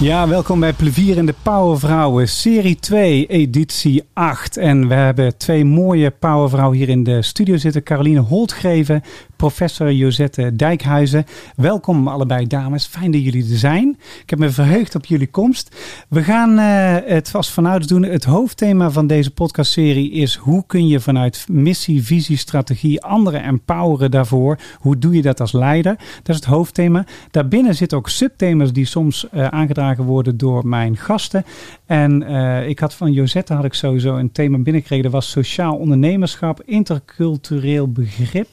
Ja, welkom bij Plevier en de Powervrouwen, serie 2, editie 8. En we hebben twee mooie powervrouwen hier in de studio zitten. Caroline Holtgreven, professor Josette Dijkhuizen. Welkom allebei dames, fijn dat jullie er zijn. Ik heb me verheugd op jullie komst. We gaan uh, het vast vanuit doen. Het hoofdthema van deze podcastserie is hoe kun je vanuit missie, visie, strategie anderen empoweren daarvoor. Hoe doe je dat als leider? Dat is het hoofdthema. Daarbinnen zitten ook subthema's die soms uh, aangedragen worden door mijn gasten. En uh, ik had van Josette had ik sowieso een thema binnengekregen. Dat was sociaal ondernemerschap, intercultureel begrip,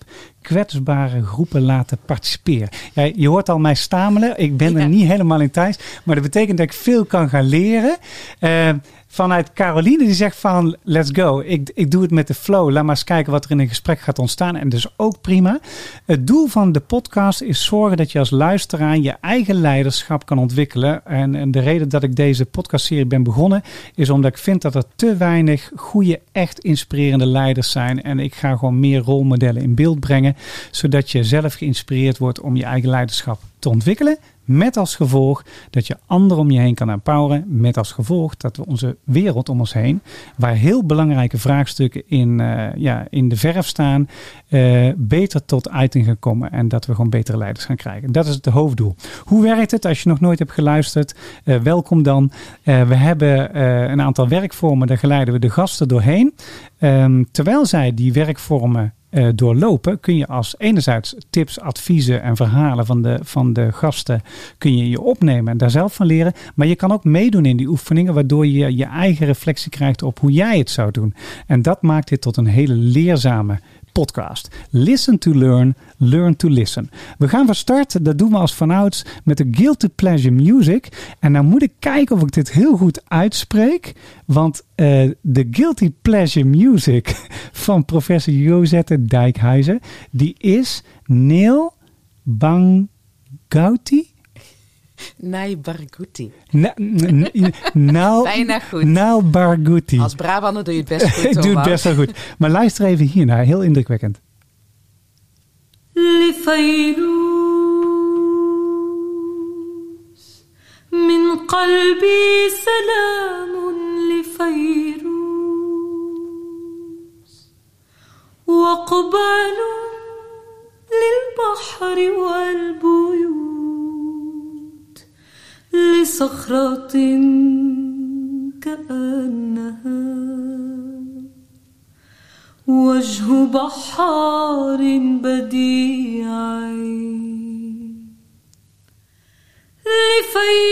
kwetsbare groepen laten participeren. Ja, je hoort al mij stamelen. Ik ben er niet helemaal in thuis. Maar dat betekent dat ik veel kan gaan leren. Uh, vanuit Caroline die zegt van let's go. Ik, ik doe het met de flow. Laat maar eens kijken wat er in een gesprek gaat ontstaan. En dus ook prima. Het doel van de podcast is zorgen dat je als luisteraar je eigen leiderschap kan ontwikkelen. En, en de reden dat ik deze podcastserie ben begonnen is omdat ik vind dat er te weinig goede, echt inspirerende leiders zijn. En ik ga gewoon meer rolmodellen in beeld brengen. Zodat je zelf geïnspireerd wordt om je eigen leiderschap te ontwikkelen. Met als gevolg dat je anderen om je heen kan empoweren. Met als gevolg dat we onze wereld om ons heen, waar heel belangrijke vraagstukken in, uh, ja, in de verf staan, uh, beter tot uiting gaan komen. En dat we gewoon betere leiders gaan krijgen. Dat is het hoofddoel. Hoe werkt het? Als je nog nooit hebt geluisterd, uh, welkom dan. we hebben een aantal werkvormen, daar geleiden we de gasten doorheen. Um, terwijl zij die werkvormen uh, doorlopen, kun je als enerzijds tips, adviezen en verhalen van de, van de gasten kun je je opnemen en daar zelf van leren. Maar je kan ook meedoen in die oefeningen, waardoor je je eigen reflectie krijgt op hoe jij het zou doen. En dat maakt dit tot een hele leerzame podcast. Listen to learn, learn to listen. We gaan van start, dat doen we als vanouds, met de Guilty Pleasure Music. En dan moet ik kijken of ik dit heel goed uitspreek. Want uh, de Guilty Pleasure Music van professor Josette Dijkhuizen, die is Neil Bangouti. Nai Barghouti. Na, nou, Bijna goed. Naal Barghouti. Als Brabander doe je het best goed. Ik doe het best wel goed. Maar luister even hiernaar, heel indrukwekkend. لفيروز من قلبي سلام لفيروز وقبال للبحر والبيوت لصخرة كأنها. وجه بحار بديع. لفيروز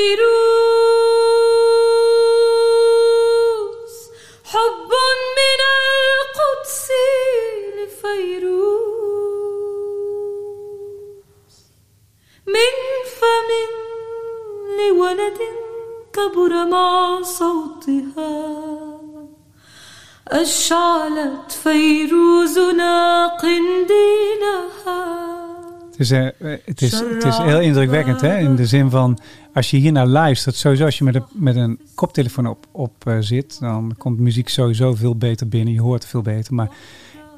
حب من القدس لفيروز. كبر مع صوتها أشعلت فيروزنا قنديلها Het is, uh, het, is, het is heel indrukwekkend, hè? In de zin van, als je hier naar luistert, sowieso als je met een, met een koptelefoon op, op uh, zit, dan komt muziek sowieso veel beter binnen. Je hoort het veel beter. Maar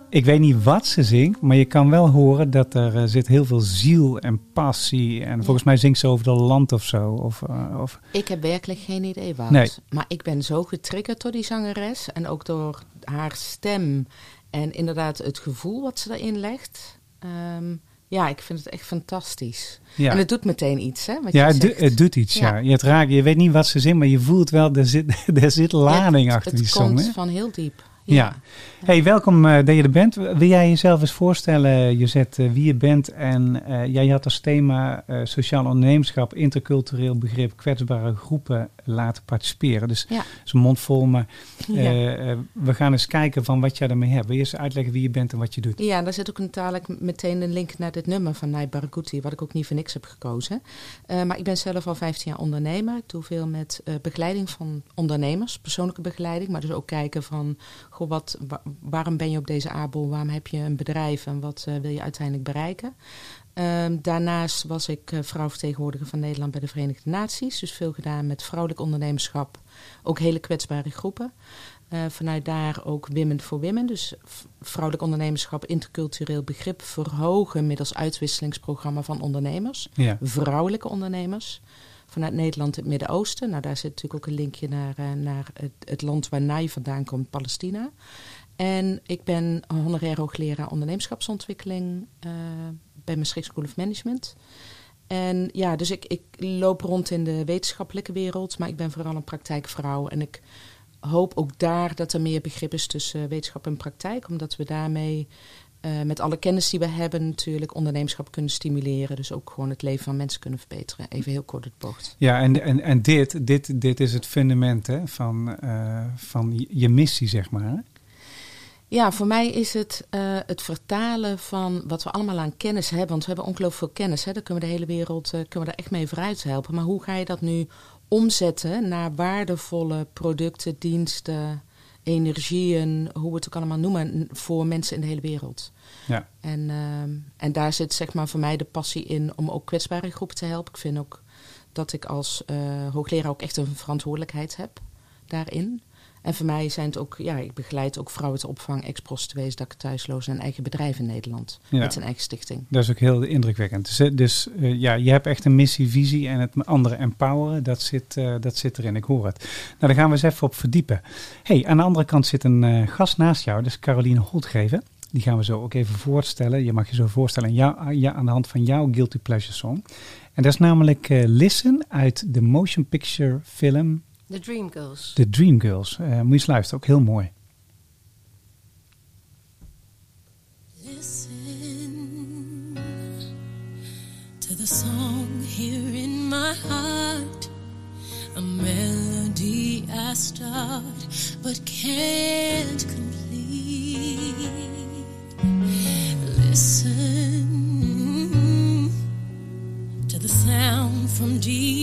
ik weet niet wat ze zingt, maar je kan wel horen dat er uh, zit heel veel ziel en passie. En volgens mij zingt ze over de land of zo. Of, uh, of... Ik heb werkelijk geen idee wat. Nee. Maar ik ben zo getriggerd door die zangeres. En ook door haar stem. En inderdaad het gevoel wat ze erin legt. Um, ja, ik vind het echt fantastisch. Ja. En het doet meteen iets, hè? Wat ja, het, do- het doet iets, ja. Je, het raakt, je weet niet wat ze zingt, maar je voelt wel, er zit, er zit lading het, achter het die song. komt Hè? van heel diep. Ja. Hey, welkom eh, dat je er bent. Wil jij jezelf eens voorstellen, Josette, uh, wie je bent? En uh, jij had als thema uh, sociaal ondernemerschap, intercultureel begrip, kwetsbare groepen laten participeren. Dus Ja. is een mond vol, maar Ja. eh, eh, we gaan eens kijken van wat jij ermee hebt. Wil je eens uitleggen wie je bent en wat je doet? Ja, daar zit ook dadelijk meteen een link naar dit nummer van Nai wat ik ook niet voor niks heb gekozen. Eh, maar ik ben zelf al 15 jaar ondernemer. Ik doe veel met begeleiding van ondernemers, persoonlijke begeleiding, maar dus ook kijken van, goh, wat, wa- waarom ben je op deze aardbol, waarom heb je een bedrijf en wat wil je uiteindelijk bereiken. Ehm, daarnaast was ik eh, vrouwvertegenwoordiger van Nederland bij de Verenigde Naties, dus veel gedaan met vrouwelijk ondernemerschap, ook hele kwetsbare groepen. Eh, vanuit daar ook Women for Women, dus vrouwelijk ondernemerschap, intercultureel begrip verhogen middels uitwisselingsprogramma van ondernemers, Ja. vrouwelijke ondernemers. Vanuit Nederland, het Midden-Oosten. Nou, daar zit natuurlijk ook een linkje naar, eh, naar het, het land waar Nai vandaan komt, Palestina. En ik ben honorair hoogleraar ondernemerschapsontwikkeling bij Maastricht School of Management. En ja, dus ik, ik loop rond in de wetenschappelijke wereld, maar ik ben vooral een praktijkvrouw. En ik hoop ook daar dat er meer begrip is tussen wetenschap en praktijk, omdat we daarmee eh, met alle kennis die we hebben natuurlijk ondernemerschap kunnen stimuleren. Dus ook gewoon het leven van mensen kunnen verbeteren. Even heel kort het bocht. Ja, en, en, en dit, dit, dit is het fundament hè, van, eh, van je- je missie, zeg maar. Ja, voor mij is het eh, het vertalen van wat we allemaal aan kennis hebben. Want we hebben ongelooflijk veel kennis. Hè. Daar kunnen we de hele wereld eh, kunnen we daar echt mee vooruit helpen. Maar hoe ga je dat nu omzetten naar waardevolle producten, diensten, energieën, hoe we het ook allemaal noemen, voor mensen in de hele wereld? Ja. En, ehm, en daar zit zeg maar voor mij de passie in om ook kwetsbare groepen te helpen. Ik vind ook dat ik als eh, hoogleraar ook echt een verantwoordelijkheid heb daarin. En voor mij zijn het ook, ja, ik begeleid ook vrouwen te opvang, ex-prostituees, dakenthuislozen en eigen bedrijf in Nederland. Ja. Met zijn eigen stichting. Dat is ook heel indrukwekkend. Dus, eh, dus eh, ja, je hebt echt een missie, visie en het anderen empoweren, dat zit, eh, dat zit erin. Ik hoor het. Nou, daar gaan we eens even op verdiepen. hey, aan de andere kant zit een gast naast jou, dat is Caroline Holtgeven. Die gaan we zo ook even voorstellen. Je mag je zo voorstellen aan, jou, ja, aan de hand van jouw Guilty Pleasure song. En dat is namelijk Listen uit de motion picture film The Dream Girls. The Dreamgirls. Eh moet je eens luisteren, ook heel mooi. Listen to the song here in my heart, a melody I start but can't complete. Listen to the sound from deep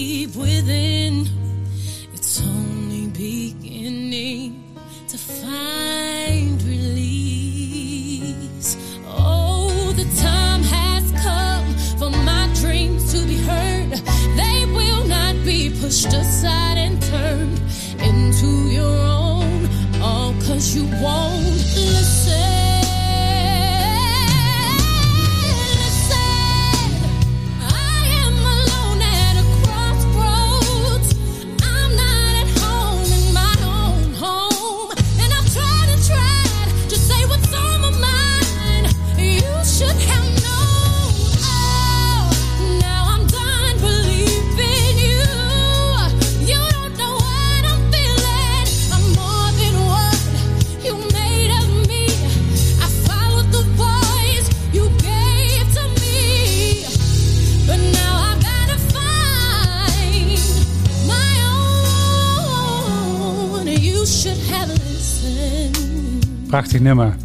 nummer.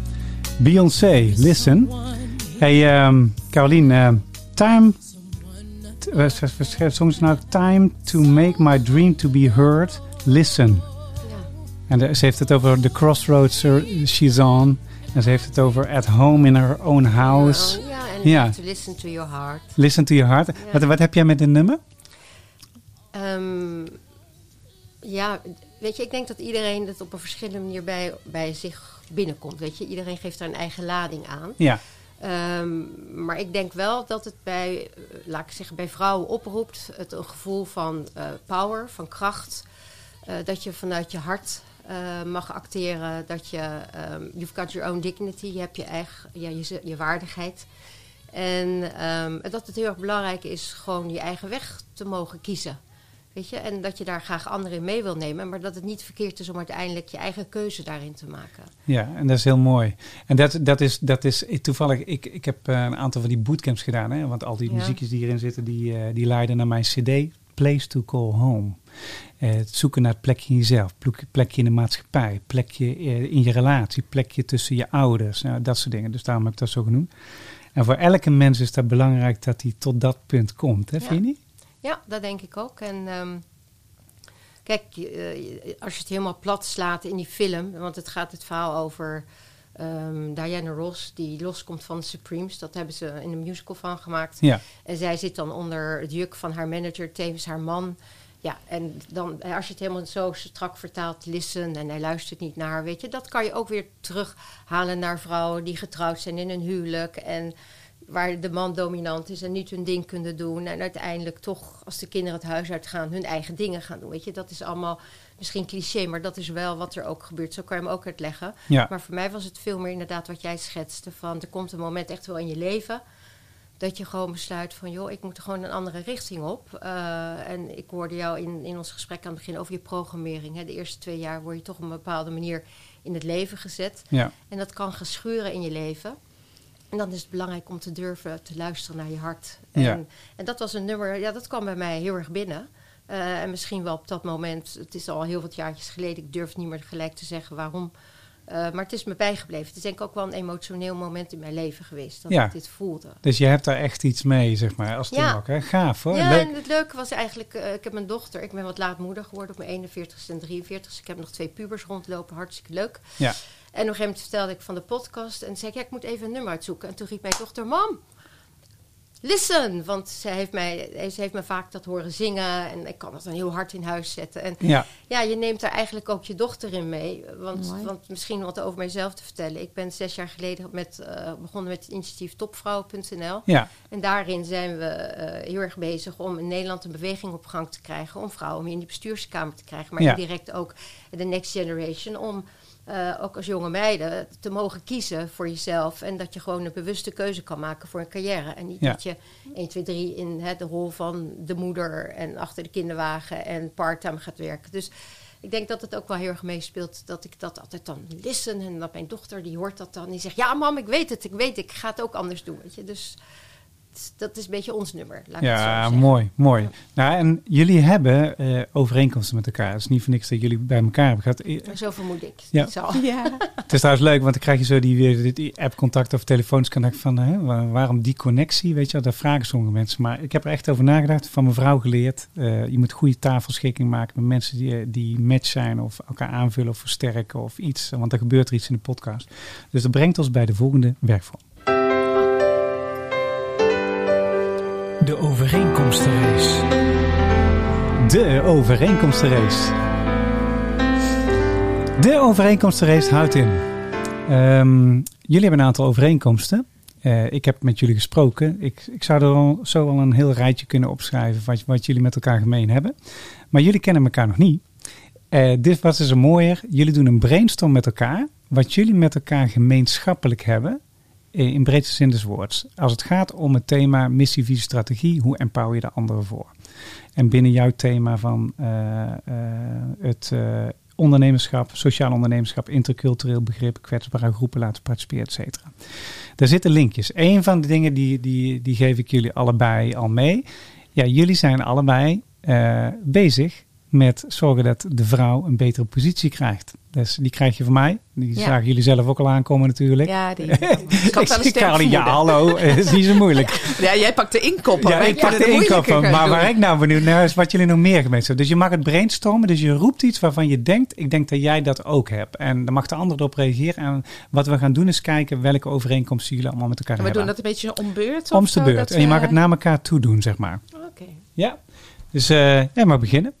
Beyoncé, Listen. Hey, ehm Caroline, ehm, time. eh, soms nou Time to make my dream to be heard. Listen. En de- ze heeft het over the crossroads she's on. En ze heeft het over at home in her own house. Ja, en Ja. to listen to your heart. Listen to your heart. Wat, wat heb jij met een nummer? Ehm, ja, weet je, ik denk dat iedereen dat op een verschillende manier bij, bij zich binnenkomt. Weet je, iedereen geeft daar een eigen lading aan. Ja, Ehm, maar ik denk wel dat het bij, eh, laat ik zeggen, bij vrouwen oproept het een gevoel van eh, power, van kracht. Eh, dat je vanuit je hart mag acteren. Dat je, ehm, you've got your own dignity, je hebt je eigen, ja, je, je waardigheid. En ehm, dat het heel erg belangrijk is gewoon je eigen weg te mogen kiezen. Weet je, en dat je daar graag anderen in mee wil nemen, maar dat het niet verkeerd is om uiteindelijk je eigen keuze daarin te maken. Ja, en dat is heel mooi. En dat, dat, is, dat is toevallig, ik, ik heb eh, een aantal van die bootcamps gedaan, hè, want al die Ja. muziekjes die hierin zitten, die, eh, die leiden naar mijn CD, Place to Call Home. Eh, het zoeken naar het plekje in jezelf, plek- plekje in de maatschappij, plekje in je relatie, plekje tussen je ouders, nou, dat soort dingen. Dus daarom heb ik dat zo genoemd. En voor elke mens is dat belangrijk dat hij tot dat punt komt, hè, Ja. vind je niet? Ja, dat denk ik ook. En ehm, kijk, eh, als je het helemaal plat slaat in die film, want het gaat het verhaal over ehm, Diana Ross, die loskomt van de Supremes. Dat hebben ze in een musical van gemaakt. Ja, En zij zit dan onder het juk van haar manager, tevens haar man. Ja, en dan, als je het helemaal zo strak vertaalt, listen en hij luistert niet naar haar, weet je, dat kan je ook weer terughalen naar vrouwen die getrouwd zijn in een huwelijk en waar de man dominant is en niet hun ding kunnen doen en uiteindelijk toch, als de kinderen het huis uitgaan, hun eigen dingen gaan doen, weet je. Dat is allemaal misschien cliché, maar dat is wel wat er ook gebeurt. Zo kan je hem ook uitleggen. ja, Maar voor mij was het veel meer inderdaad wat jij schetste. Van er komt een moment echt wel in je leven. Dat je gewoon besluit van joh, ik moet er gewoon een andere richting op. Eh, en ik hoorde jou in, in ons gesprek aan het begin over je programmering. Hè. De eerste twee jaar word je toch op een bepaalde manier in het leven gezet. ja, En dat kan geschuren in je leven. En dan is het belangrijk om te durven te luisteren naar je hart. En, Ja. en dat was een nummer, ja, dat kwam bij mij heel erg binnen. Eh, en misschien wel op dat moment, het is al heel wat jaartjes geleden, ik durf niet meer gelijk te zeggen waarom. Eh, maar het is me bijgebleven. Het is denk ik ook wel een emotioneel moment in mijn leven geweest dat Ja. ik dit voelde. Dus je hebt daar echt iets mee, zeg maar, als Ja. ook, hè? Gaaf hoor, ja, leuk. en het leuke was eigenlijk, eh, ik heb een dochter. Ik ben wat laat moeder geworden op mijn 41ste en 43ste. Ik heb nog twee pubers rondlopen, hartstikke leuk. Ja. En op een gegeven moment vertelde ik van de podcast. En zei ik, ja, ik moet even een nummer uitzoeken. En toen riep mijn dochter, mam, listen. Want zij heeft, mij, ze heeft me vaak dat horen zingen. En ik kan dat dan heel hard in huis zetten. En Ja, ja, je neemt daar eigenlijk ook je dochter in mee. Want, Mooi. want misschien wat over mijzelf te vertellen. Ik ben zes jaar geleden met, eh, begonnen met het initiatief topvrouwen.nl. ja, En daarin zijn we eh, heel erg bezig om in Nederland een beweging op gang te krijgen. Om vrouwen meer in die bestuurskamer te krijgen. Maar Ja. indirect ook de next generation. Om eh, ook als jonge meiden te mogen kiezen voor jezelf. En dat je gewoon een bewuste keuze kan maken voor een carrière. En niet Ja. dat je 1, 2, 3 in hè, de rol van de moeder en achter de kinderwagen en parttime gaat werken. Dus ik denk dat het ook wel heel erg meespeelt dat ik dat altijd dan listen. En dat mijn dochter die hoort dat dan. Die zegt, ja mam, ik weet het, ik weet het. Ik ga het ook anders doen. Weet je? Dus dat is een beetje ons nummer. Laat ik het zo ja mooi, mooi. Nou, en jullie hebben eh, overeenkomsten met elkaar. Het is niet voor niks dat jullie bij elkaar hebben gehad. Eh, Zo vermoed ik. Ja. Zo. Ja. Het is trouwens leuk, want dan krijg je zo die, die, die app-contact of telefoons contact van hè, waarom die connectie, weet je wel, dat vragen sommige mensen. Maar ik heb er echt over nagedacht, van mijn vrouw geleerd. eh, je moet goede tafelschikking maken met mensen die, die match zijn of elkaar aanvullen of versterken of iets. Want er gebeurt er iets in de podcast. Dus dat brengt ons bij de volgende werkvorm. De overeenkomstenrace. De overeenkomstenrace. De overeenkomstenrace houdt in. Ehm, jullie hebben een aantal overeenkomsten. Eh, ik heb met jullie gesproken. Ik, ik zou er al, zo al een heel rijtje kunnen opschrijven wat, wat jullie met elkaar gemeen hebben. Maar jullie kennen elkaar nog niet. Eh, dit was dus een mooier. Jullie doen een brainstorm met elkaar. Wat jullie met elkaar gemeenschappelijk hebben. Eh, In breedste zin des woords. Als het gaat om het thema missie, visie, strategie. Hoe empower je de anderen voor? En binnen jouw thema van eh, eh, het ondernemerschap, sociaal ondernemerschap, intercultureel begrip, kwetsbare groepen laten participeren, et cetera. Daar zitten linkjes. Een van de dingen die, die, die geef ik jullie allebei al mee. Ja, jullie zijn allebei bezig met zorgen dat de vrouw een betere positie krijgt. Dus die krijg je van mij. Die Ja. zagen jullie zelf ook al aankomen natuurlijk. Ja, die. Ik sterk Caroline, ja hallo, het is niet zo moeilijk. Ja, jij pakt de inkopper. Ja, ik pak de inkoppen. Maar doen. waar ik nou benieuwd naar is wat jullie nog meer gemeen hebben. Dus je mag het brainstormen. Dus je roept iets waarvan je denkt, ik denk dat jij dat ook hebt. En dan mag de ander erop reageren. En wat we gaan doen is kijken welke overeenkomsten jullie allemaal met elkaar En we doen hebben. dat een beetje om beurt? Om de beurt. En je mag het naar elkaar toe doen, zeg maar. Oké. Ja. Dus eh ja, maar beginnen.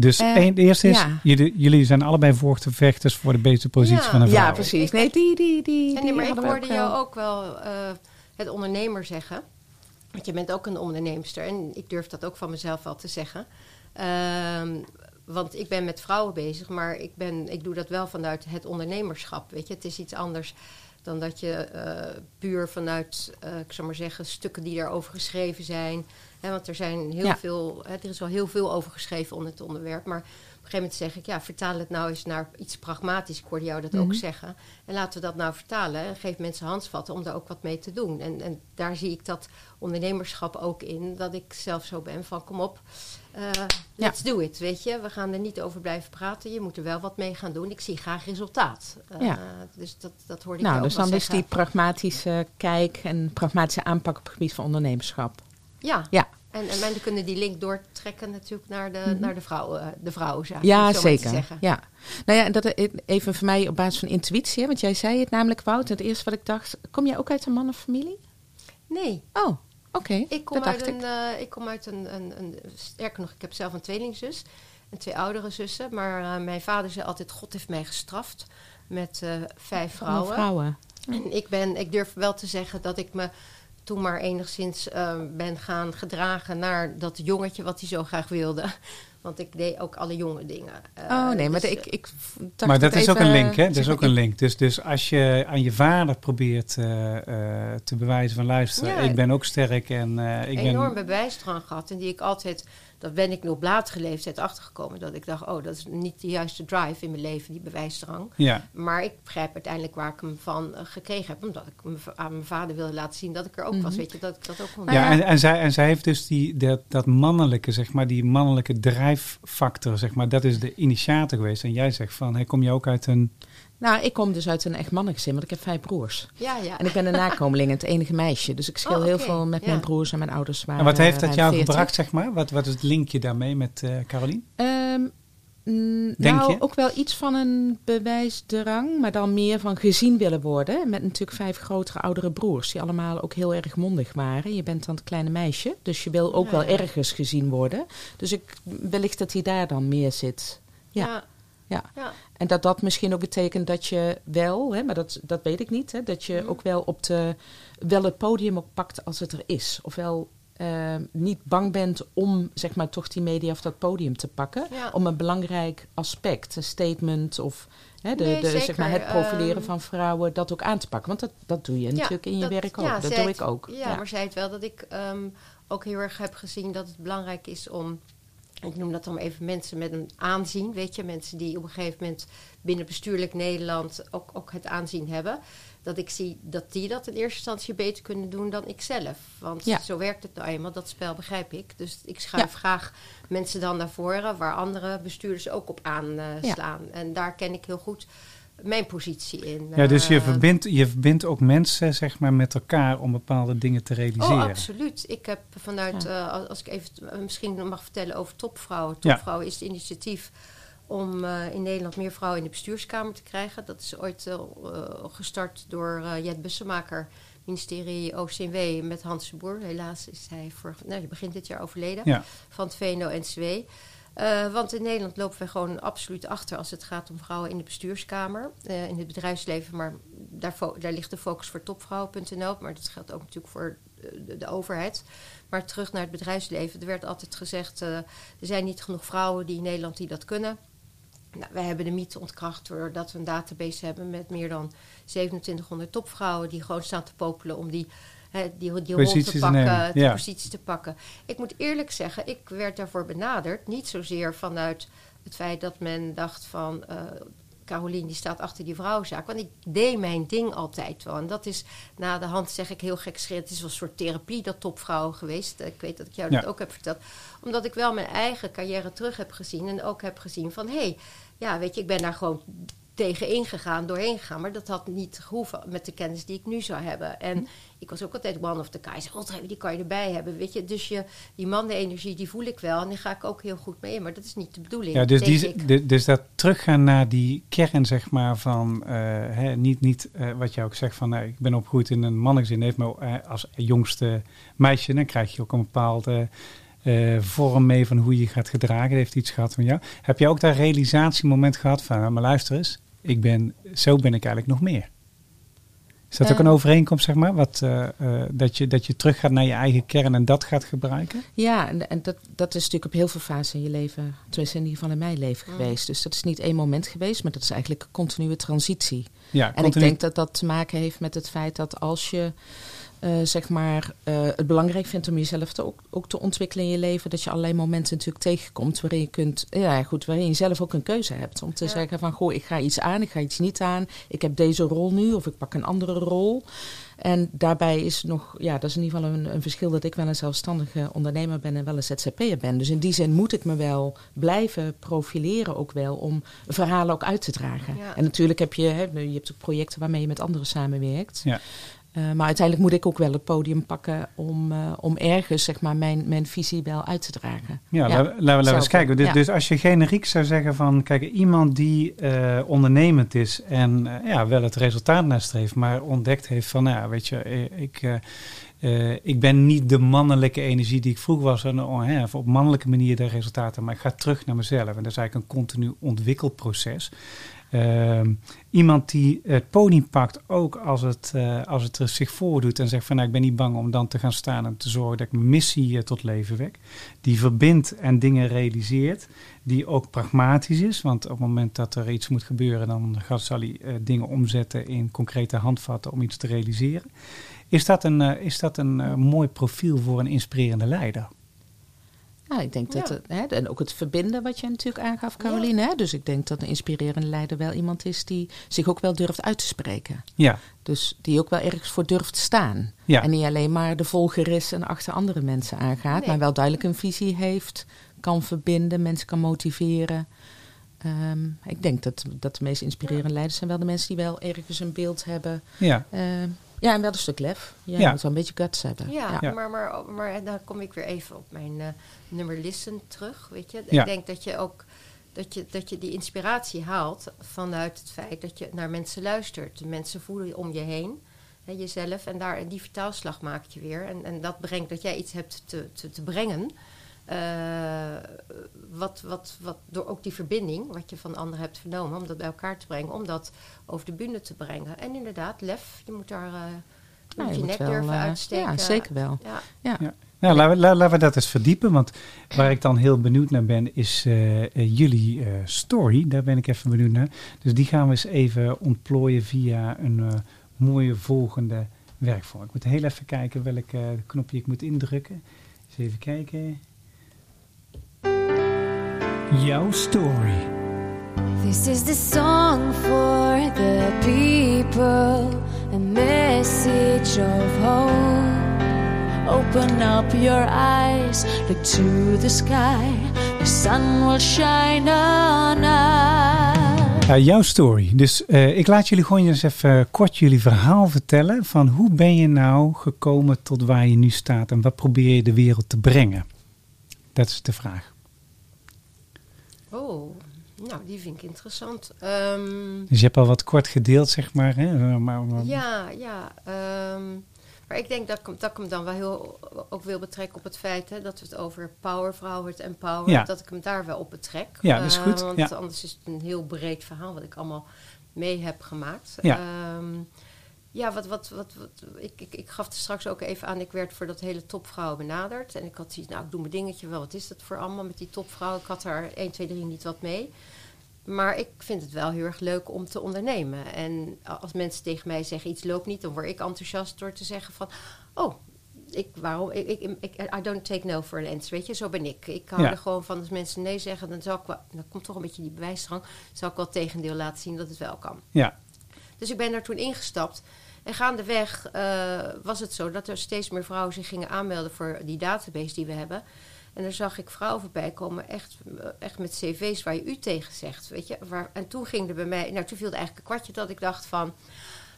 Dus Eh, één, de eerste is, ja. jullie, jullie zijn allebei vechters voor de betere positie Ja. van een vrouw. Ja, precies. Nee, die, die, die. En die nee, maar ik hoorde ook jou wel. ook wel eh, het ondernemer zeggen. Want je bent ook een onderneemster. En ik durf dat ook van mezelf wel te zeggen. Ehm, want ik ben met vrouwen bezig. Maar ik, ben, ik doe dat wel vanuit het ondernemerschap. Weet je, het is iets anders dan dat je eh, puur vanuit, eh, ik zou maar zeggen, stukken die daarover geschreven zijn. Want er, zijn heel Ja. veel, er is wel heel veel over geschreven onder het onderwerp. Maar op een gegeven moment zeg ik, ja, vertaal het nou eens naar iets pragmatisch. Ik hoorde jou dat Mhm. ook zeggen. En laten we dat nou vertalen. En geef mensen handsvatten om daar ook wat mee te doen. En, en daar zie ik dat ondernemerschap ook in. Dat ik zelf zo ben van, kom op, eh, let's do it, weet je. We gaan er niet over blijven praten. Je moet er wel wat mee gaan doen. Ik zie graag resultaat. Eh, Ja. Dus dat, dat hoorde ik Nou, dus ook dan wel is die pragmatische kijk en pragmatische aanpak op het gebied van ondernemerschap. Ja. Ja. En, en mensen kunnen die link doortrekken natuurlijk naar de, naar de, vrouwen, de vrouwenzaak. Ja, zeker. zeggen. Ja. Nou ja, en dat eh, even voor mij op basis van intuïtie, hè, want jij zei het namelijk, Wout. Het eerste wat ik dacht, kom jij ook uit een mannenfamilie? Nee, Oh, oké. ik kom uit, een, ik. eh, ik kom uit een, een, een... Sterker nog, ik heb zelf een tweelingzus en twee oudere zussen. Maar eh, mijn vader zei altijd, God heeft mij gestraft met eh, vijf vrouwen. vrouwen. En ik, ben, ik durf wel te zeggen dat ik me toen maar enigszins eh, ben gaan gedragen naar dat jongetje wat hij zo graag wilde. Want ik deed ook alle jonge dingen. Eh, Oh nee, maar dus, ik, ik dacht maar dat is ook een link, hè? Dat is ook een link. Dus, dus als je aan je vader probeert eh, eh, te bewijzen van luister, Ja. ik ben ook sterk en eh, ik een ben... enorme bewijsdrang gehad. En die ik altijd, dat ben ik nu op latere leeftijd achtergekomen. Dat ik dacht, oh, dat is niet de juiste drive in mijn leven, die bewijsdrang. Ja, Maar ik begrijp uiteindelijk waar ik hem van eh, gekregen heb. Omdat ik aan mijn vader wilde laten zien dat ik er ook was. Weet je, dat ik dat ook kon ja, ja. En, en, zij, en zij heeft dus die, dat, dat mannelijke, zeg maar, die mannelijke drijfactor, zeg maar, dat is de initiator geweest. En jij zegt van, hey, kom je ook uit een... Nou, ik kom dus uit een echt mannengezin, want ik heb vijf broers. Ja, ja. En ik ben een nakomeling, het enige meisje. Dus ik scheel Oh, heel oké. veel met Ja. mijn broers en mijn ouders waren En wat heeft dat jou 40. gebracht, zeg maar? Wat, wat is het linkje daarmee met eh Carolien? Ehm, mm, Denk nou, je? ook wel iets van een bewijsdrang, maar dan meer van gezien willen worden. Met natuurlijk vijf grotere oudere broers, die allemaal ook heel erg mondig waren. Je bent dan het kleine meisje, dus je wil ook Ja, wel ergens gezien worden. Dus ik, wellicht dat hij daar dan meer zit. Ja. ja. Ja. ja. En dat dat misschien ook betekent dat je wel, hè, maar dat, dat weet ik niet, hè, dat je Mhm. ook wel op de wel het podium ook pakt als het er is. Ofwel eh, niet bang bent om zeg maar toch die media of dat podium te pakken. Ja. Om een belangrijk aspect, een statement of hè, de, Nee, de, zeg maar het profileren Ehm, van vrouwen, dat ook aan te pakken. Want dat, dat doe je natuurlijk in je dat- werk ook. ja, dat doe het- ik ook. Ja, maar zij het wel dat ik ehm, ook heel erg heb gezien dat het belangrijk is om. Ik noem dat dan even mensen met een aanzien. Weet je, mensen die op een gegeven moment binnen bestuurlijk Nederland ook, ook het aanzien hebben. Dat ik zie dat die dat in eerste instantie beter kunnen doen dan ik zelf. Want Ja. zo werkt het nou eenmaal, dat spel begrijp ik. Dus ik schuif graag mensen dan naar voren waar andere bestuurders ook op aanslaan. Ja. En daar ken ik heel goed mijn positie in. Ja, dus je Eh, verbindt, je verbindt ook mensen, zeg maar, met elkaar om bepaalde dingen te realiseren. Oh, absoluut. Ik heb vanuit, Ja. eh, als- ik even misschien mag vertellen over Topvrouwen. Ja. Topvrouwen is het initiatief om eh, in Nederland meer vrouwen in de bestuurskamer te krijgen. Dat is ooit gestart door eh, Jet Bussemaker, ministerie OCW, met Hans de Boer. Helaas is hij voor, nou, begint dit jaar overleden, Ja. van het VNO-NCW. Eh, want in Nederland lopen we gewoon absoluut achter als het gaat om vrouwen in de bestuurskamer, eh, in het bedrijfsleven. Maar daar, daar ligt de focus voor topvrouwen.nl, maar dat geldt ook natuurlijk voor eh, de, de overheid. Maar terug naar het bedrijfsleven. Er werd altijd gezegd, eh, er zijn niet genoeg vrouwen die in Nederland die dat kunnen. Nou, wij hebben de mythe ontkracht doordat we een database hebben met meer dan 2700 topvrouwen die gewoon staan te popelen om die, die, die rol te pakken, de ja. posities te pakken. Ik moet eerlijk zeggen, ik werd daarvoor benaderd. Niet zozeer vanuit het feit dat men dacht van... eh Carolien die staat achter die vrouwenzaak. Want ik deed mijn ding altijd wel. En dat is na de hand, zeg ik heel gek het is wel een soort therapie, dat topvrouwen geweest. Ik weet dat ik jou Ja. dat ook heb verteld. Omdat ik wel mijn eigen carrière terug heb gezien. En ook heb gezien van... hé, hey, ja, weet je, ik ben daar gewoon tegen ingegaan, doorheen gegaan. Maar dat had niet gehoeven met de kennis die ik nu zou hebben. En ik was ook altijd one of the guys. God, die kan je erbij hebben, weet je. Dus je, die mannenenergie, die voel ik wel. En daar ga ik ook heel goed mee in. Maar dat is niet de bedoeling, Ja, dus, die, de- dus dat teruggaan naar die kern, zeg maar, van eh, hè, niet, niet eh, wat je ook zegt van nou, ik ben opgegroeid in een mannengezin, heeft me eh, als jongste meisje, dan krijg je ook een bepaalde eh, vorm mee van hoe je gaat gedragen. Dat heeft iets gehad van jou. Heb je ook dat realisatiemoment gehad van, nou, maar luister eens, ik ben, zo ben ik eigenlijk nog meer. Is dat ook Eh. een overeenkomst, zeg maar, wat, eh, eh, dat, je, dat je teruggaat naar je eigen kern en dat gaat gebruiken? Ja, en, en dat, dat is natuurlijk op heel veel fasen in je leven, tenminste in ieder geval in mijn leven Mm. geweest. Dus dat is niet één moment geweest, maar dat is eigenlijk een continue transitie. Ja, En continu- ik denk dat dat te maken heeft met het feit dat als je eh, zeg maar, eh, het belangrijk vindt om jezelf te, ook, ook te ontwikkelen in je leven. Dat je allerlei momenten natuurlijk tegenkomt waarin je kunt, ja goed, waarin je zelf ook een keuze hebt. Om te Ja. zeggen van, goh, ik ga iets aan, ik ga iets niet aan. Ik heb deze rol nu of ik pak een andere rol. En daarbij is nog, ja, dat is in ieder geval een, een verschil dat ik wel een zelfstandige ondernemer ben en wel een ZZP'er ben. Dus in die zin moet ik me wel blijven profileren ook wel om verhalen ook uit te dragen. Ja. En natuurlijk heb je, hè, je hebt ook projecten waarmee je met anderen samenwerkt. Ja. Eh, maar uiteindelijk moet ik ook wel het podium pakken om, eh, om ergens zeg maar, mijn, mijn visie wel uit te dragen. Ja, laten we- laten we- laten we eens kijken. Dus, ja. dus als je generiek zou zeggen van, kijk, iemand die eh, ondernemend is en ja, wel het resultaat nastreeft, maar ontdekt heeft van, nou ja, weet je, ik, ik ben niet de mannelijke energie die ik vroeger was, en, oh, op mannelijke manier de resultaten, maar ik ga terug naar mezelf. En dat is eigenlijk een continu ontwikkelproces. Ehm, iemand die het podium pakt, ook als het, eh, als het er zich voordoet en zegt van nou, ik ben niet bang om dan te gaan staan en te zorgen dat ik mijn missie eh, tot leven wek. Die verbindt en dingen realiseert, die ook pragmatisch is, want op het moment dat er iets moet gebeuren, dan gaat, zal hij eh, dingen omzetten in concrete handvatten om iets te realiseren. Is dat een, is dat een mooi profiel voor een inspirerende leider? Ja, ik denk dat Ja. het, hè, en ook het verbinden wat je natuurlijk aangaf, Caroline. Hè? Dus ik denk dat een inspirerende leider wel iemand is die zich ook wel durft uit te spreken. Ja, Dus die ook wel ergens voor durft staan. Ja. En niet alleen maar de volger is en achter andere mensen aangaat, Nee. maar wel duidelijk een visie heeft, kan verbinden, mensen kan motiveren. Ehm, ik denk dat, dat de meest inspirerende leiders zijn wel de mensen die wel ergens een beeld hebben. ja, Ehm, ja, en wel een stuk lef. Ja, Ja. Je moet wel een beetje guts hebben. Ja, Ja. Maar, maar, maar dan kom ik weer even op mijn eh, nummer listen terug. Weet je? Ja. Ik denk dat je ook dat je, dat je die inspiratie haalt vanuit het feit dat je naar mensen luistert. De mensen voelen om je heen, hè, jezelf. En, daar, en die vertaalslag maak je weer. En, en dat brengt dat jij iets hebt te, te, te brengen. eh, wat, wat, wat door ook die verbinding, wat je van anderen hebt vernomen, om dat bij elkaar te brengen, om dat over de bühne te brengen. En inderdaad, lef, je moet daar eh, je Nou, moet je je moet nek durven eh, uitsteken. Ja, zeker wel. Ja. Ja. Ja. Nou, laten we, la- laten we dat eens verdiepen. Want waar ik dan heel benieuwd naar ben, is eh, jullie eh, story. Daar ben ik even benieuwd naar. Dus die gaan we eens even ontplooien via een eh, mooie volgende werkvorm. Ik moet heel even kijken welk eh, knopje ik moet indrukken. Eens even kijken. Jouw story. This is the song for the people, a message of hope. Open up your eyes, look to the sky, the sun will shine on us. Ja, jouw story. Dus eh, ik laat jullie gewoon eens even kort jullie verhaal vertellen. Van hoe ben je nou gekomen tot waar je nu staat en wat probeer je de wereld te brengen? Dat is de vraag. Oh, nou, die vind ik interessant. Ehm, Dus je hebt al wat kort gedeeld, zeg maar. Hè? Maar, maar- ja, ja. ehm, maar ik denk dat ik, hem- dat ik hem dan wel heel ook wil betrekken op het feit hè, dat we het over powervrouwen, het empower, Ja. dat ik hem daar wel op betrek. Ja, dat is Eh, goed, want ja. anders is het een heel breed verhaal wat ik allemaal mee heb gemaakt. Ja. Ehm, ja, wat, wat, wat, wat ik, ik, ik gaf er straks ook even aan. Ik werd voor dat hele topvrouwen benaderd. En ik had zoiets, nou, ik doe mijn dingetje wel. Wat is dat voor allemaal met die topvrouwen? Ik had daar 1, 2, 3 niet wat mee. Maar ik vind het wel heel erg leuk om te ondernemen. En als mensen tegen mij zeggen iets loopt niet, dan word ik enthousiast door te zeggen van, oh, ik, waarom, ik, ik, ik, I don't take no for an answer, weet je, zo ben ik. Ik hou Ja. er gewoon van als mensen nee zeggen, dan zal ik wel, dan komt toch een beetje die bewijsdrang, zal ik wel tegendeel laten zien dat het wel kan. ja, Dus ik ben daar toen ingestapt. En gaandeweg eh was het zo dat er steeds meer vrouwen zich gingen aanmelden voor die database die we hebben. En daar zag ik vrouwen voorbij komen, echt, eh, echt met cv's waar je u tegen zegt. Weet je? Waar, en toen ging er bij mij, nou toen viel er eigenlijk een kwartje dat ik dacht van...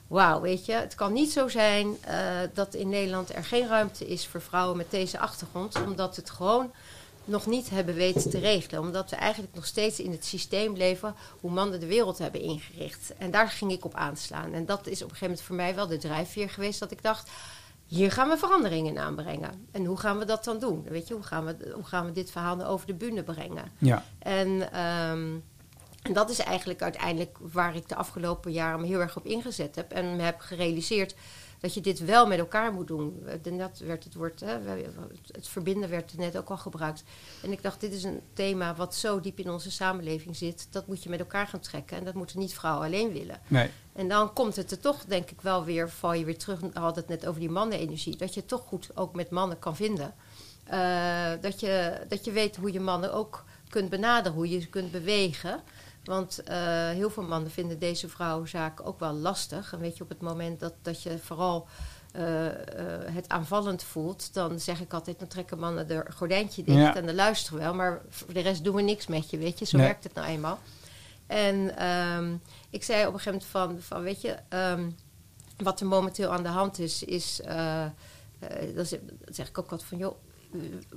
Wauw, weet je, het kan niet zo zijn eh, dat in Nederland er geen ruimte is voor vrouwen met deze achtergrond. Omdat het gewoon nog niet hebben weten te regelen. Omdat we eigenlijk nog steeds in het systeem leven hoe mannen de wereld hebben ingericht. En daar ging ik op aanslaan. En dat is op een gegeven moment voor mij wel de drijfveer geweest dat ik dacht... Hier gaan we veranderingen in aanbrengen. En hoe gaan we dat dan doen? Weet je, hoe gaan we, hoe gaan we dit verhaal nou over de bühne brengen? ja, En, ehm, en dat is eigenlijk uiteindelijk waar ik de afgelopen jaren me heel erg op ingezet heb. En me heb gerealiseerd dat je dit wel met elkaar moet doen. Eh, Dat werd het woord, hè, het verbinden werd net ook al gebruikt. En ik dacht, dit is een thema wat zo diep in onze samenleving zit. Dat moet je met elkaar gaan trekken. En dat moeten niet vrouwen alleen willen. Nee. En dan komt het er toch, denk ik, wel weer, val je weer terug. We hadden het net over die mannenenergie. Dat je het toch goed ook met mannen kan vinden. Eh, dat, je, dat je weet hoe je mannen ook kunt benaderen, hoe je ze kunt bewegen. Want eh, heel veel mannen vinden deze vrouwenzaak ook wel lastig. En weet je, op het moment dat, dat je vooral eh, eh, het aanvallend voelt, dan zeg ik altijd, dan trekken mannen er gordijntje dicht Ja. en dan luisteren we wel. Maar voor de rest doen we niks met je, weet je. Zo Nee. werkt het nou eenmaal. En ehm, ik zei op een gegeven moment van, van weet je, ehm, wat er momenteel aan de hand is, is, dan zeg ik ook wat van, joh,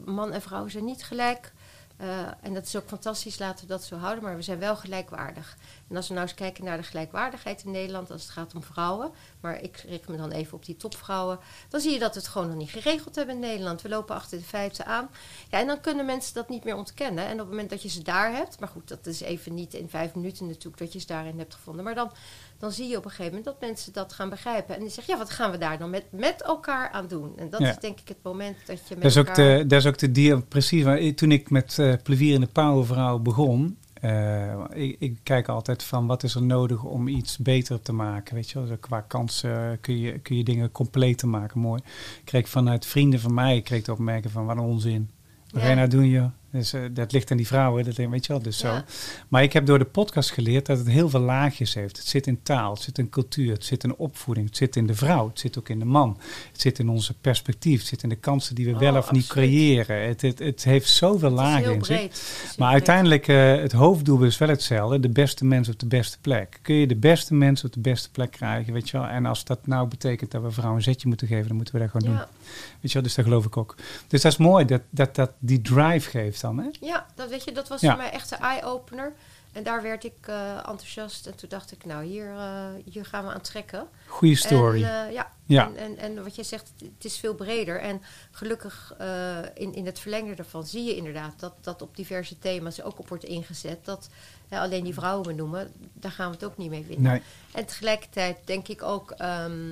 man en vrouw zijn niet gelijk. Eh, en dat is ook fantastisch, laten we dat zo houden, maar we zijn wel gelijkwaardig. En als we nou eens kijken naar de gelijkwaardigheid in Nederland, als het gaat om vrouwen, maar ik richt me dan even op die topvrouwen, dan zie je dat we het gewoon nog niet geregeld hebben in Nederland. We lopen achter de feiten aan. Ja, en dan kunnen mensen dat niet meer ontkennen. En op het moment dat je ze daar hebt, maar goed, dat is even niet in vijf minuten natuurlijk dat je ze daarin hebt gevonden, maar dan, dan zie je op een gegeven moment dat mensen dat gaan begrijpen. En die zeggen, ja, wat gaan we daar dan met, met elkaar aan doen? En dat Ja. is denk ik het moment dat je met Dat is, ook elkaar... de, dat is ook de precies. waar Toen ik met Plevier in de Powervrouw begon, eh, ik, ik kijk altijd van wat is er nodig om iets beter te maken. Weet je wel, Zo qua kansen kun je, kun je dingen completer maken. Mooi. Ik kreeg vanuit vrienden van mij, kreeg de opmerking van wat een onzin. Wat ga je nou doen, joh? Dus, eh, dat ligt aan die vrouwen, dat weet je wel, dus zo. Maar ik heb door de podcast geleerd dat het heel veel laagjes heeft. Het zit in taal, het zit in cultuur, het zit in opvoeding, het zit in de vrouw, het zit ook in de man. Het zit in onze perspectief, het zit in de kansen die we Oh, wel of niet creëren. Het, het, het heeft zoveel Het lagen in zich. heel Maar uiteindelijk, eh, het hoofddoel is wel hetzelfde. De beste mens op de beste plek. Kun je de beste mensen op de beste plek krijgen, weet je wel. En als dat nou betekent dat we vrouwen een zetje moeten geven, dan moeten we dat gewoon doen. Weet je wel, dus dat geloof ik ook. Dus dat is mooi, dat dat, dat die drive geeft dan, hè? ja dat, weet je, dat was Ja. voor mij echt een eye-opener. En daar werd ik eh, enthousiast. En toen dacht ik, nou, hier, eh, hier gaan we aan trekken. Goeie story. En, eh, ja, Ja. En, en, en wat je zegt, het is veel breder. En gelukkig in, in het verlengde daarvan zie je inderdaad dat, dat op diverse thema's ook op wordt ingezet. Dat ja, alleen die vrouwen benoemen, daar gaan we het ook niet mee winnen. nee. En tegelijkertijd denk ik ook, ehm,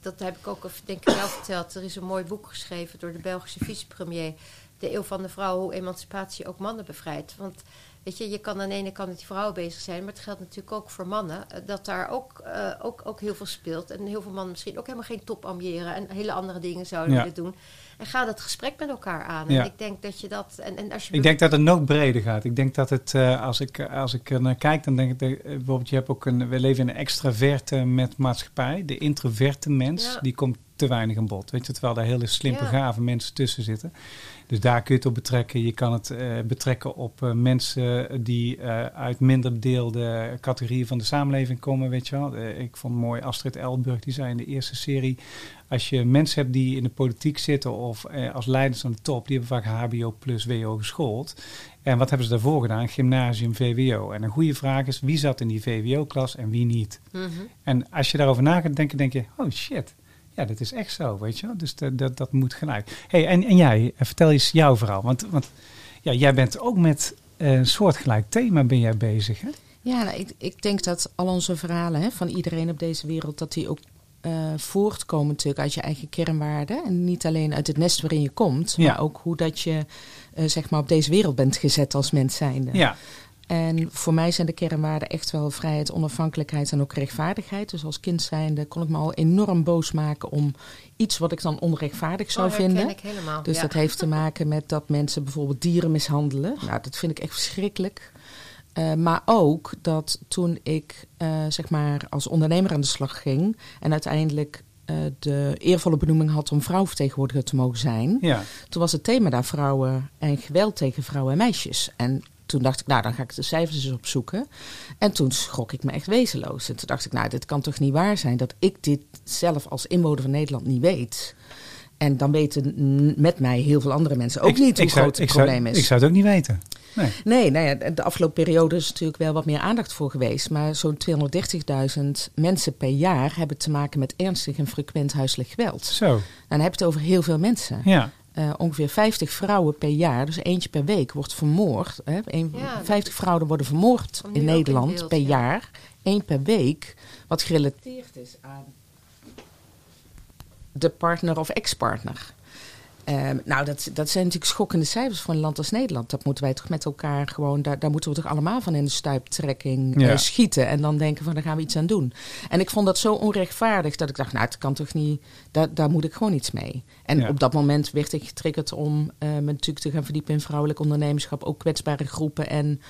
dat, heb ik ook denk ik wel verteld. Er is een mooi boek geschreven door de Belgische vicepremier. De eeuw van de vrouw, hoe emancipatie ook mannen bevrijdt. Want weet je, je kan aan de ene kant met die vrouwen bezig zijn, maar het geldt natuurlijk ook voor mannen. eh, Dat daar ook, eh, ook, ook heel veel speelt. En heel veel mannen misschien ook helemaal geen top ambiëren en hele andere dingen zouden Ja. willen doen. En ga dat gesprek met elkaar aan. Ja. En ik denk dat je dat. En, en als je Ik denk dat het nog breder gaat. Ik denk dat het, eh, als, ik, als ik er naar kijk, dan denk ik, eh, bijvoorbeeld, je hebt ook een, we leven in een extraverte met maatschappij. De introverte mens, Ja. die komt te weinig aan bod. Weet je, terwijl daar hele slim Ja. begave mensen tussen zitten. Dus daar kun je het op betrekken. Je kan het eh, betrekken op eh, mensen die eh, uit minder bedeelde categorieën van de samenleving komen, weet je wel. Ik vond mooi Astrid Elburg, die zei in de eerste serie, als je mensen hebt die in de politiek zitten of als leiders aan de top, die hebben vaak HBO plus WO geschoold. En wat hebben ze daarvoor gedaan? Gymnasium, VWO. En een goede vraag is, wie zat in die VWO-klas en wie niet? Mhm. En als je daarover na gaat denken, denk je, oh shit, ja, dat is echt zo, weet je wel. Dus dat, dat, dat moet gelijk. hey, en, en jij, eh, vertel eens jouw verhaal. Want, want ja, jij bent ook met eh, een soortgelijk thema ben jij bezig, hè? Ja, nou, ik, ik denk dat al onze verhalen hè, van iedereen op deze wereld, dat die ook eh, voortkomen natuurlijk uit je eigen kernwaarden. En niet alleen uit het nest waarin je komt, Ja. maar ook hoe dat je zeg maar op deze wereld bent gezet als mens zijnde. Ja, En voor mij zijn de kernwaarden echt wel vrijheid, onafhankelijkheid en ook rechtvaardigheid. Dus als kind zijnde kon ik me al enorm boos maken om iets wat ik dan onrechtvaardig zou Oh, vinden. ik helemaal. Dus ja. dat heeft te maken met dat mensen bijvoorbeeld dieren mishandelen. Nou, dat vind ik echt verschrikkelijk. Eh, maar ook dat toen ik eh, zeg maar als ondernemer aan de slag ging en uiteindelijk eh, de eervolle benoeming had om vrouwvertegenwoordiger te mogen zijn, ja. toen was het thema daar vrouwen en geweld tegen vrouwen en meisjes. En toen dacht ik, nou, dan ga ik de cijfers eens opzoeken. En toen schrok ik me echt wezenloos. En toen dacht ik, nou, dit kan toch niet waar zijn dat ik dit zelf als inwoner van Nederland niet weet. En dan weten met mij heel veel andere mensen ook Ik- niet hoe zou- groot het zou- probleem is. Ik zou het ook niet weten. Nee. Nee, nou ja, de afgelopen periode is natuurlijk wel wat meer aandacht voor geweest. Maar zo'n 230.000 mensen per jaar hebben te maken met ernstig en frequent huiselijk geweld. Zo, Nou, dan heb je het over heel veel mensen. ja. Eh, ongeveer 50 vrouwen per jaar, dus eentje per week, wordt vermoord. Hè? Een- Ja, dat 50 vrouwen worden vermoord in Nederland beeld, per ja. jaar. Eén per week, wat gerelateerd is aan de partner of ex-partner. Ehm, nou, dat, dat zijn natuurlijk schokkende cijfers voor een land als Nederland. Dat moeten wij toch met elkaar gewoon, daar, daar moeten we toch allemaal van in de stuiptrekking Ja. eh, schieten. En dan denken van, daar gaan we iets aan doen. En ik vond dat zo onrechtvaardig dat ik dacht, nou, het kan toch niet, daar, daar moet ik gewoon iets mee. En Ja. op dat moment werd ik getriggerd om eh, me natuurlijk te gaan verdiepen in vrouwelijk ondernemerschap, ook kwetsbare groepen en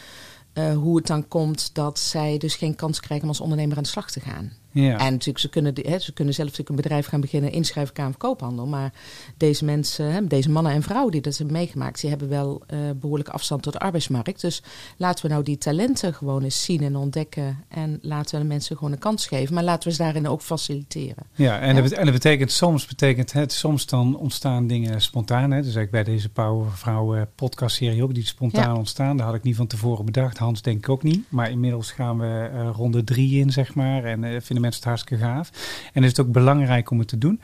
eh, hoe het dan komt dat zij dus geen kans krijgen om als ondernemer aan de slag te gaan. Ja. En natuurlijk, ze kunnen, hè, ze kunnen zelf natuurlijk een bedrijf gaan beginnen, inschrijven Kamer Koophandel. Maar deze mensen, hè, deze mannen en vrouwen die dat hebben meegemaakt, die hebben wel eh behoorlijke afstand tot de arbeidsmarkt. Dus laten we nou die talenten gewoon eens zien en ontdekken. En laten we de mensen gewoon een kans geven. Maar laten we ze daarin ook faciliteren. Ja, en, Ja. Dat, bet- en dat betekent soms betekent het, soms dan ontstaan dingen spontaan. Hè? Dus eigenlijk bij deze Powervrouwen podcast serie ook die spontaan Ja. ontstaan. Daar had ik niet van tevoren bedacht. Hans denk ik ook niet. Maar inmiddels gaan we eh, ronde drie in, zeg maar. En eh, vinden mensen het hartstikke gaaf. En is het ook belangrijk om het te doen.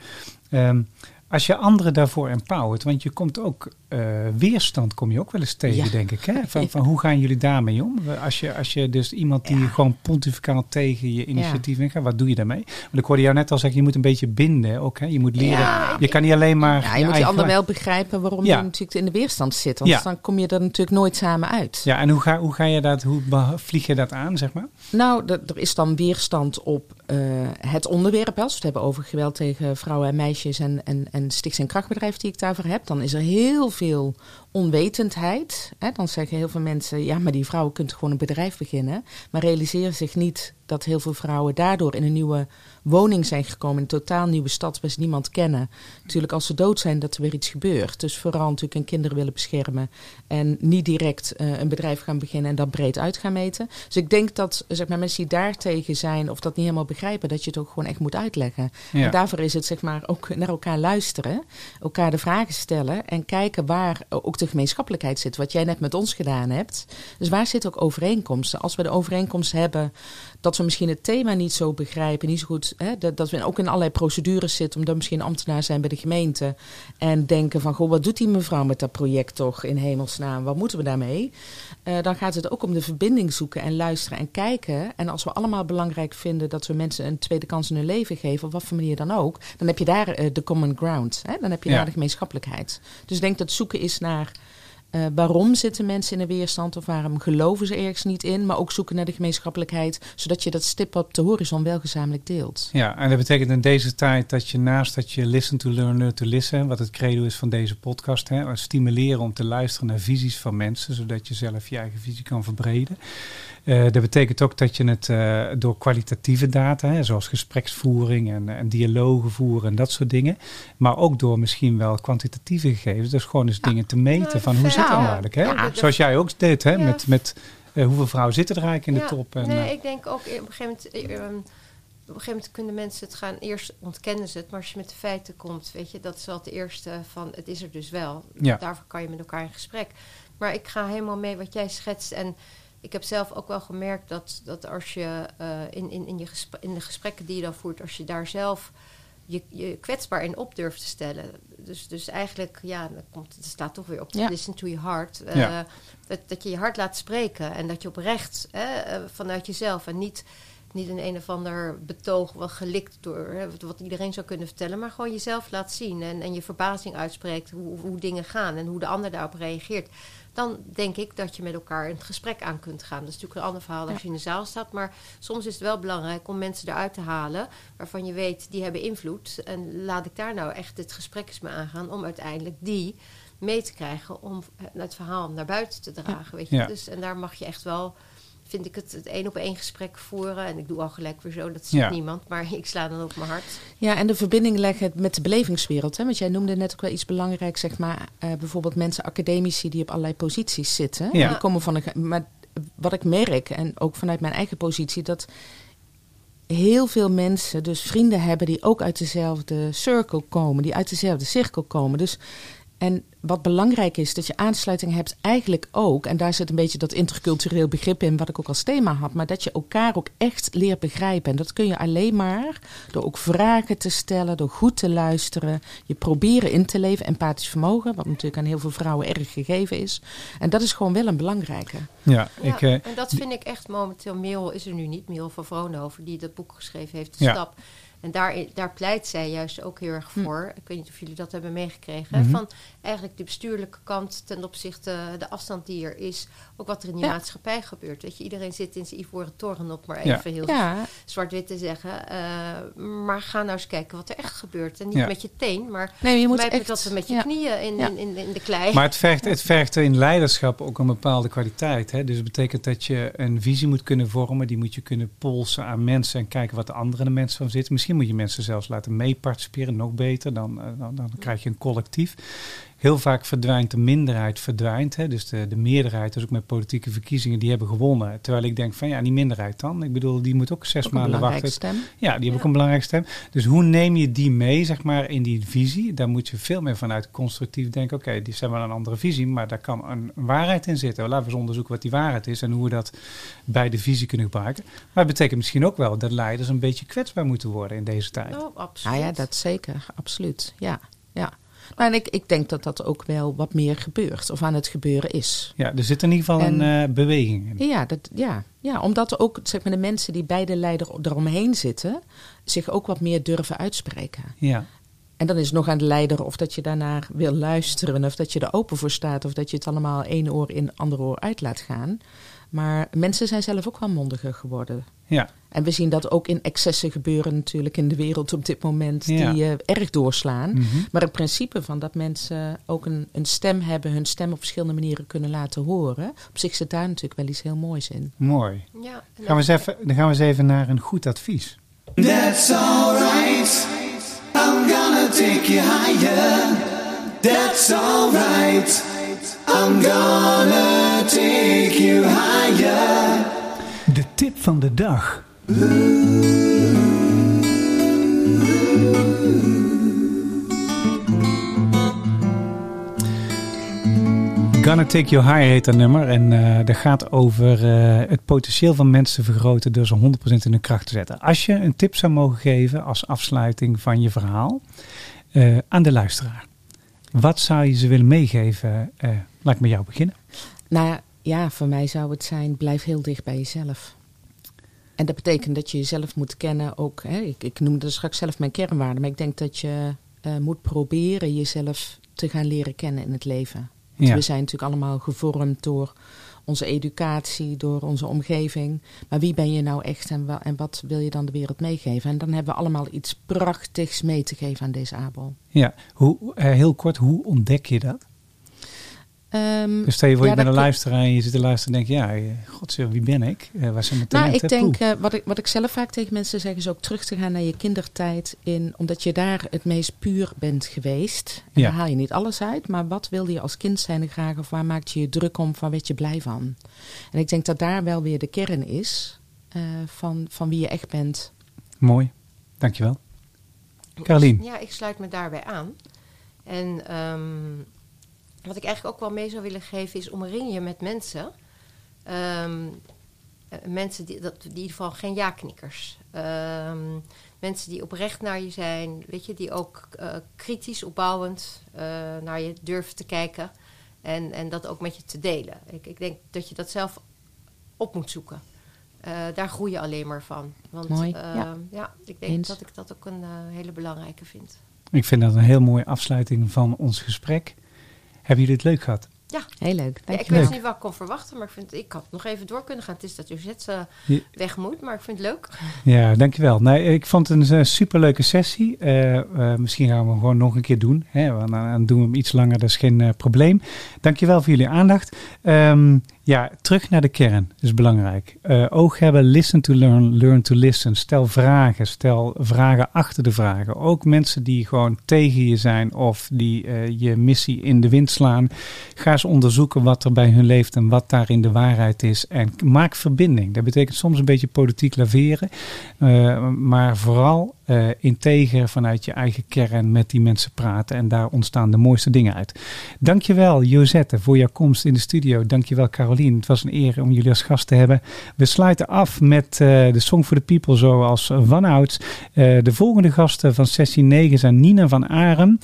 Ehm, als je anderen daarvoor empowert, want je komt ook eh, weerstand kom je ook wel eens tegen, Ja. denk ik. Hè? Van, van hoe gaan jullie daarmee om? Als je, als je dus iemand die Ja. gewoon pontificaal tegen je initiatief ingaat, wat doe je daarmee? Want ik hoorde jou net al zeggen, je moet een beetje binden ook. Hè? Je moet leren. Ja. Je kan niet alleen maar. Ja, je moet je eigen ander wel begrijpen waarom Ja. je natuurlijk in de weerstand zit. Ja. dan kom je er natuurlijk nooit samen uit. Ja, en hoe ga, hoe ga je dat, hoe vlieg je dat aan, zeg maar? Nou, er is dan weerstand op eh, het onderwerp. Als we het hebben over geweld tegen vrouwen en meisjes en, en, en stichts- en krachtbedrijf die ik daarvoor heb, dan is er heel veel veel onwetendheid. Hè. Dan zeggen heel veel mensen, ja, maar die vrouwen kunnen gewoon een bedrijf beginnen. Maar realiseren zich niet dat heel veel vrouwen daardoor in een nieuwe woning zijn gekomen. In een totaal nieuwe stad waar ze niemand kennen. Natuurlijk als ze dood zijn dat er weer iets gebeurt. Dus vooral natuurlijk hun kinderen willen beschermen. En niet direct eh, een bedrijf gaan beginnen en dat breed uit gaan meten. Dus ik denk dat zeg maar, mensen die daartegen zijn of dat niet helemaal begrijpen, dat je het ook gewoon echt moet uitleggen. Ja. En daarvoor is het zeg maar ook naar elkaar luisteren, elkaar de vragen stellen en kijken waar ook de gemeenschappelijkheid zit. Wat jij net met ons gedaan hebt. Dus waar zitten ook overeenkomsten? Als we de overeenkomst hebben dat we misschien het thema niet zo begrijpen, niet zo goed, hè, dat, dat we ook in allerlei procedures zitten, omdat we misschien ambtenaar zijn bij de gemeente en denken van, goh, wat doet die mevrouw met dat project toch in hemelsnaam? Wat moeten we daarmee? Eh, dan gaat het ook om de verbinding zoeken en luisteren en kijken. En als we allemaal belangrijk vinden dat we mensen een tweede kans in hun leven geven, op wat voor manier dan ook, dan heb je daar eh, de common ground. Hè? Dan heb je Ja. daar de gemeenschappelijkheid. Dus ik denk dat zoeken is naar eh, waarom zitten mensen in de weerstand of waarom geloven ze ergens niet in, maar ook zoeken naar de gemeenschappelijkheid, zodat je dat stip op de horizon wel gezamenlijk deelt. Ja, en dat betekent in deze tijd dat je naast dat je listen to learn, learn to listen, wat het credo is van deze podcast, hè, stimuleren om te luisteren naar visies van mensen, zodat je zelf je eigen visie kan verbreden. Eh, dat betekent ook dat je het eh, door kwalitatieve data, hè, zoals gespreksvoering en, en dialogen voeren en dat soort dingen, maar ook door misschien wel kwantitatieve gegevens, dus gewoon eens dingen te meten van hoe zit nou, eigenlijk. Hè? ja. Zoals jij ook deed, hè, Ja. met, met eh, hoeveel vrouwen zitten er eigenlijk in de top. En, nee, eh, ik denk ook eh, op een gegeven moment. eh, ehm, op een gegeven moment kunnen mensen het gaan, eerst ontkennen ze het, maar als je met de feiten komt, weet je, dat is wel het eerste van het is er dus wel. Ja. Daarvoor kan je met elkaar in gesprek. Maar ik ga helemaal mee wat jij schetst en ik heb zelf ook wel gemerkt dat, dat als je in, in, in, je in de gesprekken die je dan voert, als je daar zelf je, je kwetsbaar in op durft te stellen. Dus, dus eigenlijk, ja, dan komt, het staat toch weer op Ja. listen to your heart. Eh, Ja. dat, dat je je hart laat spreken en dat je oprecht hè, eh, vanuit jezelf en niet, niet een een of ander betoog wel gelikt door hè, wat- wat iedereen zou kunnen vertellen, maar gewoon jezelf laat zien en, en je verbazing uitspreekt hoe, hoe dingen gaan en hoe de ander daarop reageert. Dan denk ik dat je met elkaar een gesprek aan kunt gaan. Dat is natuurlijk een ander verhaal als je in de zaal staat. Maar soms is het wel belangrijk om mensen eruit te halen waarvan je weet die hebben invloed. En laat ik daar nou echt het gesprek eens mee aangaan om uiteindelijk die mee te krijgen om het verhaal naar buiten te dragen. Weet je? Ja. Dus, en daar mag je echt wel, vind ik het, het één op één gesprek voeren. En ik doe al gelijk weer zo, dat ziet Ja. niemand. Maar ik sla dan op mijn hart. Ja, en de verbinding leggen met de belevingswereld. Hè? Want jij noemde net ook wel iets belangrijks, zeg maar. eh, bijvoorbeeld mensen, academici die op allerlei posities zitten. Ja. Die komen van een. Maar wat ik merk, en ook vanuit mijn eigen positie, dat heel veel mensen dus vrienden hebben die ook uit dezelfde circle komen, die uit dezelfde cirkel komen. Dus en wat belangrijk is, dat je aansluiting hebt eigenlijk ook, en daar zit een beetje dat intercultureel begrip in, wat ik ook als thema had, maar dat je elkaar ook echt leert begrijpen. En dat kun je alleen maar door ook vragen te stellen, door goed te luisteren, je proberen in te leven, empathisch vermogen, wat natuurlijk aan heel veel vrouwen erg gegeven is. En dat is gewoon wel een belangrijke. ja, Ja, ik, eh, en dat vind ik echt momenteel. Merel is er nu niet, Merel van Vroonhoven, die dat boek geschreven heeft, De Ja. Stap. En daar, daar pleit zij juist ook heel erg Hm. voor. Ik weet niet of jullie dat hebben meegekregen. Mhm. Van eigenlijk de bestuurlijke kant ten opzichte de afstand die er is. Ook wat er in die Ja. maatschappij gebeurt. Weet je, iedereen zit in zijn ivoren toren op, maar Ja. even heel Ja, zwart-wit te zeggen. Eh, maar ga nou eens kijken wat er echt gebeurt. En niet met je teen, maar nee, je moet echt... dat we met je knieën in, in, in, in de klei. Maar het vergt, het vergt in leiderschap ook een bepaalde kwaliteit. Hè? Dus het betekent dat je een visie moet kunnen vormen. Die moet je kunnen polsen aan mensen en kijken wat de andere mensen van zitten. Misschien moet je mensen zelfs laten meeparticiperen, nog beter. Dan, eh, dan, dan krijg je een collectief. Heel vaak verdwijnt de minderheid, verdwijnt. Hè? Dus de, de meerderheid, dus ook met politieke verkiezingen, die hebben gewonnen. Terwijl ik denk van ja, die minderheid dan. Ik bedoel, die moet ook zes Ook maanden belangrijke wachten. stem. Ja, die hebben Ja. ook een belangrijke stem. Dus hoe neem je die mee, zeg maar, in die visie? Daar moet je veel meer vanuit constructief denken. Oké, die zijn wel een andere visie, maar daar kan een waarheid in zitten. Laten we eens onderzoeken wat die waarheid is en hoe we dat bij de visie kunnen gebruiken. Maar het betekent misschien ook wel dat leiders een beetje kwetsbaar moeten worden in deze tijd. Oh, absoluut. Nou ja, dat zeker, absoluut. Ja, Nou, en ik, ik denk dat dat ook wel wat meer gebeurt, of aan het gebeuren is. Ja, er zit in ieder geval En- een eh, beweging in. Ja, dat, ja, ja, omdat ook zeg maar, de mensen die bij de leider eromheen zitten, zich ook wat meer durven uitspreken. Ja, En dan is het nog aan de leider of dat je daarnaar wil luisteren, of dat je er open voor staat, of dat je het allemaal één oor in, ander oor uit laat gaan. Maar mensen zijn zelf ook wel mondiger geworden. Ja, En we zien dat ook in excessen gebeuren natuurlijk in de wereld op dit moment, Ja. die eh, erg doorslaan. mhm. Maar het principe van dat mensen ook een, een stem hebben, hun stem op verschillende manieren kunnen laten horen. Op zich zit daar natuurlijk wel iets heel moois in. mooi. Ja, Gaan we eens even, dan gaan we eens even naar een goed advies. That's alright. I'm gonna take you higher. That's alright. I'm gonna take you higher. Tip van de dag. Gonna Take You Higher heet dat nummer. En eh dat gaat over eh, het potentieel van mensen te vergroten door ze 100% in hun kracht te zetten. Als je een tip zou mogen geven als afsluiting van je verhaal eh, aan de luisteraar. Wat zou je ze willen meegeven? Eh, laat ik met jou beginnen. Nou ja, ja, voor mij zou het zijn, blijf heel dicht bij jezelf. En dat betekent dat je jezelf moet kennen ook. Hè, ik, ik noemde straks zelf mijn kernwaarden, maar ik denk dat je eh, moet proberen jezelf te gaan leren kennen in het leven. Want Ja. we zijn natuurlijk allemaal gevormd door onze educatie, door onze omgeving. Maar wie ben je nou echt en, en wat wil je dan de wereld meegeven? En dan hebben we allemaal iets prachtigs mee te geven aan deze Abel. Ja, hoe, eh, heel kort, hoe ontdek je dat? Ehm, Dus stel je voor, Ja, je bent een luisteraar en je zit te luisteren en denk je, ja, eh, godzijdank, wie ben ik? Eh, waar zijn mijn Nou, talenten? ik denk, eh, wat, ik, wat ik zelf vaak tegen mensen zeg, is ook terug te gaan naar je kindertijd. In, omdat je daar het meest puur bent geweest. En Ja. daar haal je niet alles uit. Maar wat wilde je als kind zijn graag? Of waar maakte je je druk om? Waar werd je blij van? En ik denk dat daar wel weer de kern is eh, van, van wie je echt bent. Mooi, dankjewel. Carolien. Ja, ik sluit me daarbij aan. En ehm, wat ik eigenlijk ook wel mee zou willen geven is omring je met mensen. Ehm, eh, mensen die, dat, die in ieder geval geen ja-knikkers. Ehm, mensen die oprecht naar je zijn, weet je, die ook eh, kritisch opbouwend eh, naar je durven te kijken. En, en dat ook met je te delen. Ik, ik denk dat je dat zelf op moet zoeken. Eh, daar groei je alleen maar van. Want Mooi, eh, ja. ja. ik denk Eens. dat ik dat ook een hele belangrijke vind. Ik vind dat een heel mooie afsluiting van ons gesprek. Hebben jullie het leuk gehad? Heel leuk. Ja, ik wist niet wat ik kon verwachten, maar ik, vind, ik had nog even door kunnen gaan. Het is dat Josette eh, Ja. weg moet, maar ik vind het leuk. Ja, dankjewel. Nee, ik vond het een eh, superleuke sessie. Eh, eh, misschien gaan we hem gewoon nog een keer doen. Hè? Dan, dan doen we hem iets langer, dat is geen eh, probleem. Dankjewel voor jullie aandacht. Ehm, ja, terug naar de kern is belangrijk. Eh, oog hebben, listen to learn, learn to listen. Stel vragen, stel vragen achter de vragen. Ook mensen die gewoon tegen je zijn of die eh, je missie in de wind slaan. Ga eens onderzoeken wat er bij hun leeft en wat daarin de waarheid is. En maak verbinding. Dat betekent soms een beetje politiek laveren. Eh, maar vooral eh, integer vanuit je eigen kern met die mensen praten. En daar ontstaan de mooiste dingen uit. Dankjewel Josette voor jouw komst in de studio. Dankjewel Carolien. Het was een eer om jullie als gast te hebben. We sluiten af met eh, de Song for the People zoals vanouds. Eh de volgende gasten van sessie 9 zijn Nina van Arem.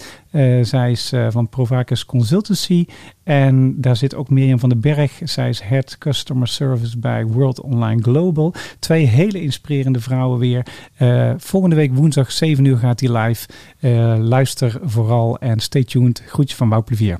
Zij is van Provacus Consultancy. En daar zit ook Mirjam van den Berg. Zij is Head Customer Service bij World Online Global. Twee hele inspirerende vrouwen weer. Eh, volgende week woensdag 7 uur gaat hij live. Eh, luister vooral en stay tuned. Groetjes van Wouw Plevier.